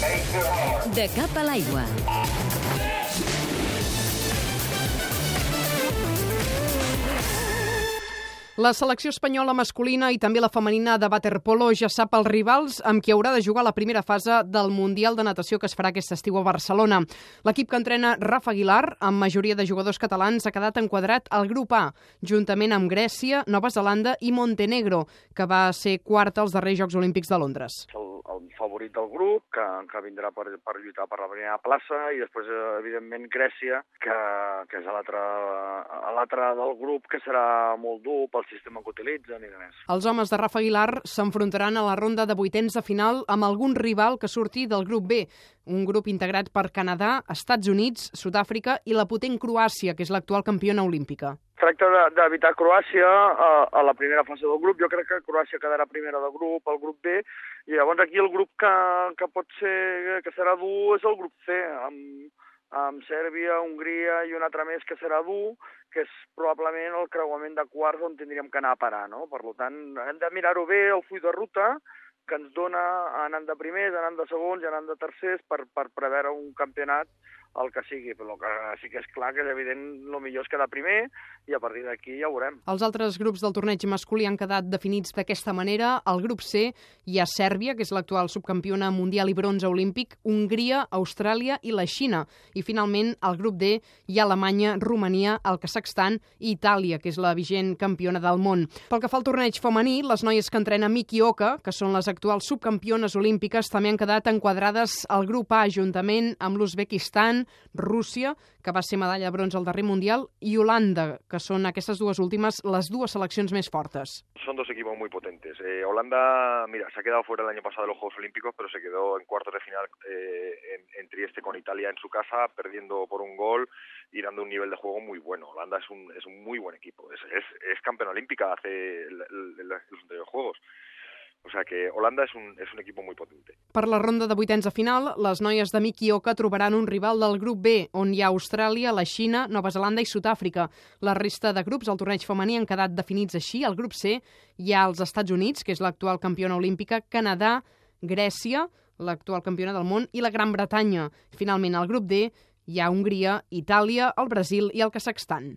De cap a l'aigua. La selecció espanyola masculina i també la femenina de waterpolo ja sap els rivals amb qui haurà de jugar la primera fase del Mundial de Natació que es farà aquest estiu a Barcelona. L'equip que entrena Rafa Aguilar, amb majoria de jugadors catalans, ha quedat enquadrat al grup A, juntament amb Grècia, Nova Zelanda i Montenegro, que va ser quarta als darrers Jocs Olímpics de Londres. El, el favorit del grup, que, que vindrà per, per lluitar per la primera plaça, i després, evidentment, Grècia, que, que és l'altre del grup, que serà molt dur pel sistema que utilitzen i de més. Els homes de Rafa Aguilar s'enfrontaran a la ronda de vuitens de final amb algun rival que surti del grup B, un grup integrat per Canadà, Estats Units, Sud-àfrica i la potent Croàcia, que és l'actual campiona olímpica. Tracta de- d'evitar Croàcia a, a la primera fase del grup. Jo crec que Croàcia quedarà primera del grup, el grup B, i llavors aquí el grup que, que pot ser, que serà dur és el grup C, amb, amb Sèrbia, Hongria i un altre més que serà dur, que és probablement el creuament de quarts on tindríem que anar a parar, no? Per tant, hem de mirar-ho bé, el full de ruta, que ens dona anant de primers, anant de segons i anant de tercers per, per preveure un campionat el que sigui, però el que sí que és clar que és evident el millor és quedar primer i a partir d'aquí ja ho veurem. Els altres grups del torneig masculí han quedat definits d'aquesta manera. Al grup C hi ha Sèrbia, que és l'actual subcampiona mundial i bronze olímpic, Hongria, Austràlia i la Xina. I finalment, al grup D hi ha Alemanya, Romania, el Kazakhstan i Itàlia, que és la vigent campiona del món. Pel que fa al torneig femení, les noies que entrena Miki Oka, que són les actuals subcampiones olímpiques, també han quedat enquadrades al grup A, juntament amb l'Uzbekistan, Rússia, que va ser medalla de bronze al darrer Mundial, i Holanda, que són aquestes dues últimes les dues seleccions més fortes. Son dos equipos muy potentes. Eh, Holanda, mira, se ha quedado fuera el año pasado de los Juegos Olímpicos, pero se quedó en cuartos de final eh, en, en Trieste con Italia en su casa, perdiendo por un gol y dando un nivel de juego muy bueno. Holanda es un, es un muy buen equipo. Es, es, es campeona olímpica hace el- el- el- los anteriores Juegos. O sea que Holanda es un, es un equipo muy potente. Per la ronda de vuitens de final, les noies de Miki Oka trobaran un rival del grup B, on hi ha Austràlia, la Xina, Nova Zelanda i Sud-àfrica. La resta de grups al torneig femení han quedat definits així. Al grup C hi ha els Estats Units, que és l'actual campiona olímpica, Canadà, Grècia, l'actual campiona del món, i la Gran Bretanya. Finalment, al grup D hi ha Hongria, Itàlia, el Brasil i el Kazakhstan.